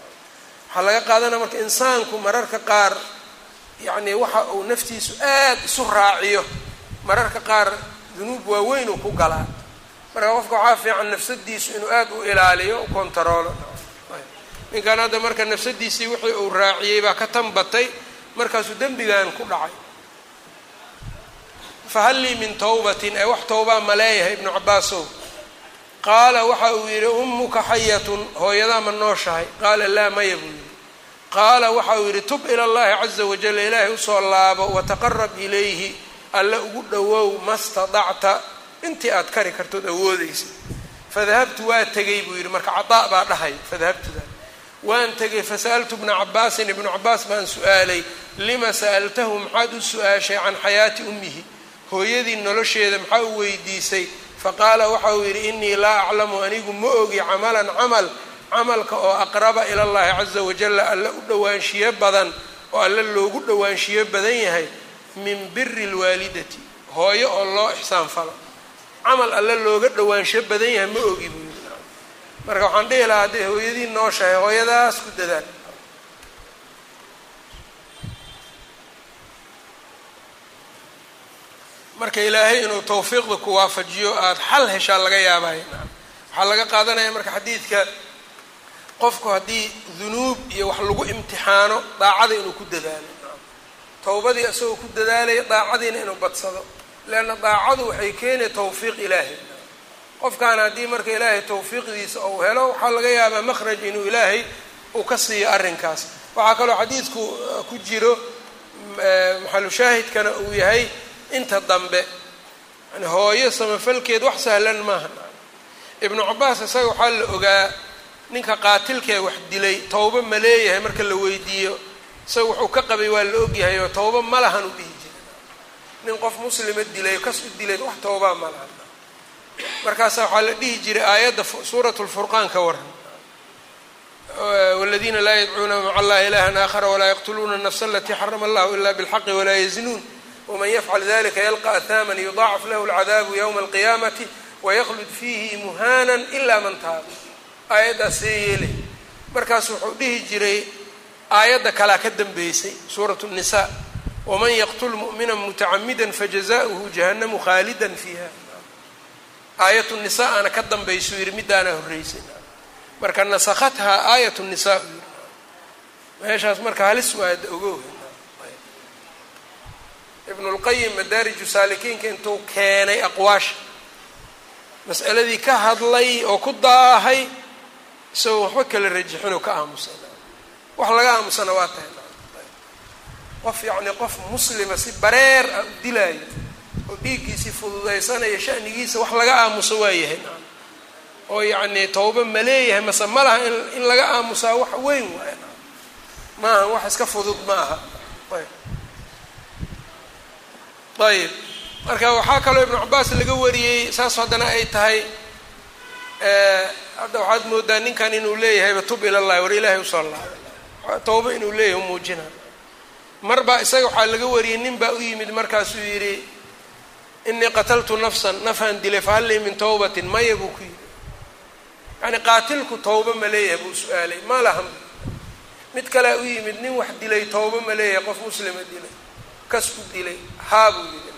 Waxaa laga qaadanaya marka insaanku mararka qaar yacnii waxa uu naftiisu aada isu raaciyo mararka qaar dunuub waaweyn uu ku galaa. Marka qofka waxaa fiican nafsadiisu inuu aada u ilaaliyo u kontaroolo ninkan hadda marka nafsadiisii wixii uu raaciyey baa ka tanbatay markaasuu dembigan ku dhacay. Fahal lii min tawbatin ee wax towbaa ma leeyahay ibnu cabaasow qaala waxa uu yidhi ummuka xayatun hooyadaa ma nooshahay. Qaala laa maya buu yidhi. Qaala waxa uu yidhi tub ila allahi caza wajal ilaahay u soo laabo wataqarab ilayhi alla ugu dhowow ma stadacta intii aad kari kartood awoodaysa fadahabtu waa tegay buu yidhi. Marka cadaa baa dhahay fadahabtuda waan tegay fasa'altu bna cabaasin ibnu cabaas baan su'aalay lima sa'altahu? Maxaad u su'aashay can xayaati ummihi. Hooyadii nolosheeda maxaa u weydiisay? Faqaala waxa uu yidhi inii laa aclamu anigu ma ogi camalan camal camalka oo aqraba ila llahi caza wajalla alla u dhowaanshiyo badan oo alla loogu dhowaanshiyo badan yahay min biri lwaalidati hooyo oo loo ixsaan falo camal alla looga dhowaansho badan yahay ma ogi buu marka waxaan dhihi lahaa hadday hooyadii nooshahay hooyadaas ku dadaal. Marka ilaahay inuu tawfiiqda ku waafajiyo aada xal heshaa laga yaabaya waxaa laga qaadanaya marka xadiidka qofku haddii dunuub iyo wax lagu imtixaano daacada inuu ku dadaalo. Towbadii isagoo ku dadaalaya daacadiina inuu badsado. Leanna daacadu waxay keenaya tawfiiq ilaahay qofkan haddii marka ilaahay tawfiiqdiisa ou helo waxaa laga yaabaa makhraj inuu ilaahay uu ka siiyo arrinkaas. Waxaa kaloo xadiidku ku jiro maxalu shaahidkana uu yahay inta dambe yani hooyo samafalkeed wax sahlan maaha ibnu cabaas isaga waxaa la ogaa ninka qaatilkee wax dilay towbo ma leeyahay marka la weydiiyo. Isaga wuxuu ka qabay waa la ogyahay oo towbo ma lahan u dhihi jiray nin qof muslima dilay kas u dilay wax towbaa ma lahan markaasa waxaa la dhihi jiray aayadda suurat lfurqaan ka waran wladiina laa yadcuuna maca allahi ilahan aakhara walaa yaqtuluuna nafsa alatii xarama allahu ila bilxaqi walaa yaznuun waman yafcal dalika yalqa ahaaman yudaacaf lahu lcadaabu ywma alqiyaamati waykhlud fiihi muhaana ila man taaba aayaddaas see yeelay markaas wuxuu dhihi jiray aayadda kalaa ka dambeysay suurat nisa waman yaqtul mu'mina mutacamida fajaza'uhu jahannamu khaalida fiiha aayat nisa ana ka dambaysuu yidhi midaana horreysay marka nasakhathaa aayat nisaa u meeshaas marka halis waada ogow ibnu lqayim madaariju saalikiinka intuu keenay aqwaasha mas'aladii ka hadlay oo ku daahay isagoo waxba kala rajixinoo ka aamusay wax laga aamusana waa tahay. Qof yacni qof muslima si bareer ah u dilaayo oo dhiiggiisii fududaysanaya shanigiisa wax laga aamuso waa yahay oo yacni tawba ma leeyahay mase ma laha in laga aamusaa wax weyn waay maaha wax iska fudud ma aha ayb. Marka waxaa kaloo ibnu cabaas laga wariyey saas haddana ay tahay hadda waxaad moodaa ninkan inuu leeyahayba tub ilallahi war ilaahay u soo laabay. Tawba inuu leeyahay umuujina mar baa isaga waxaa laga wariyey nin baa u yimid markaasuu yidhi inii qataltu nafsan nafaan dilay fahal lii min tawbatin maya buu ku yidhi. Yacni qaatilku tawba ma leeyahay buu su'aalay ma lahan mid kalea u yimid nin wax dilay tawba ma leeyahay qof muslima dilay. Kas ku dilay haa buu yidhi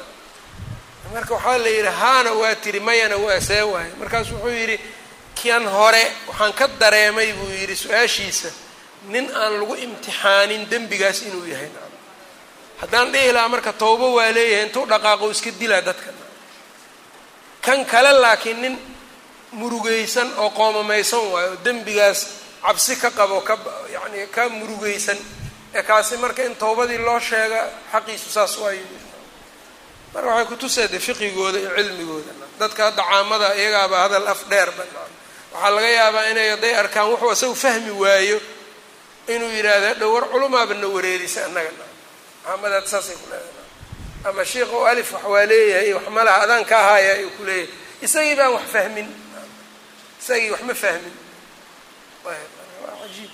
marka waxaa la yidhi haana waa tiri mayana waa see waaye. Markaasu wuxuu yidhi kan hore waxaan ka dareemay buu yidhi su'aashiisa. Nin aan lagu imtixaanin dembigaas inuu yahay haddaan dhihi lahaa marka tawbo waa leeyahay intuu dhaqaaqo iska dilaa dadka. Kan kale laakiin nin murugaysan oo qoomamaysan waayo oo dembigaas cabsi ka qabo ka yacni ka murugaysan ee kaasi marka in tawbadii loo sheega xaqiisu saas waayo marka waxay kutusayda fiqigooda iyo cilmigooda. Dadka hadda caamada iyagaaba hadal af dheer ba. Waxaa laga yaabaa inay hadday arkaan wuxuu isagu fahmi waayo inuu yidhaahda dhowar culumaaba na wareerisa annaga maxamadaad saasay ku leedahay. Ama sheikh o alif wax waa leeyahay wax ma laha adaan ka ahaaya ayuu ku leeyahay. Isagii baan wax fahmin. Isagii wax ma fahmin. Ajiib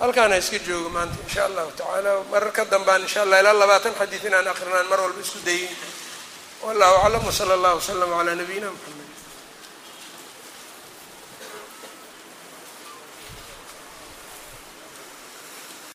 halkaana iska jooga maanta in sha allahu tacaala. Marar ka dambaan insha allah ilaa labaatan xadiid inaan akrinaan mar walba isku dayin wallahu aclam wsala allahu waslama calaa nabiyina mxamed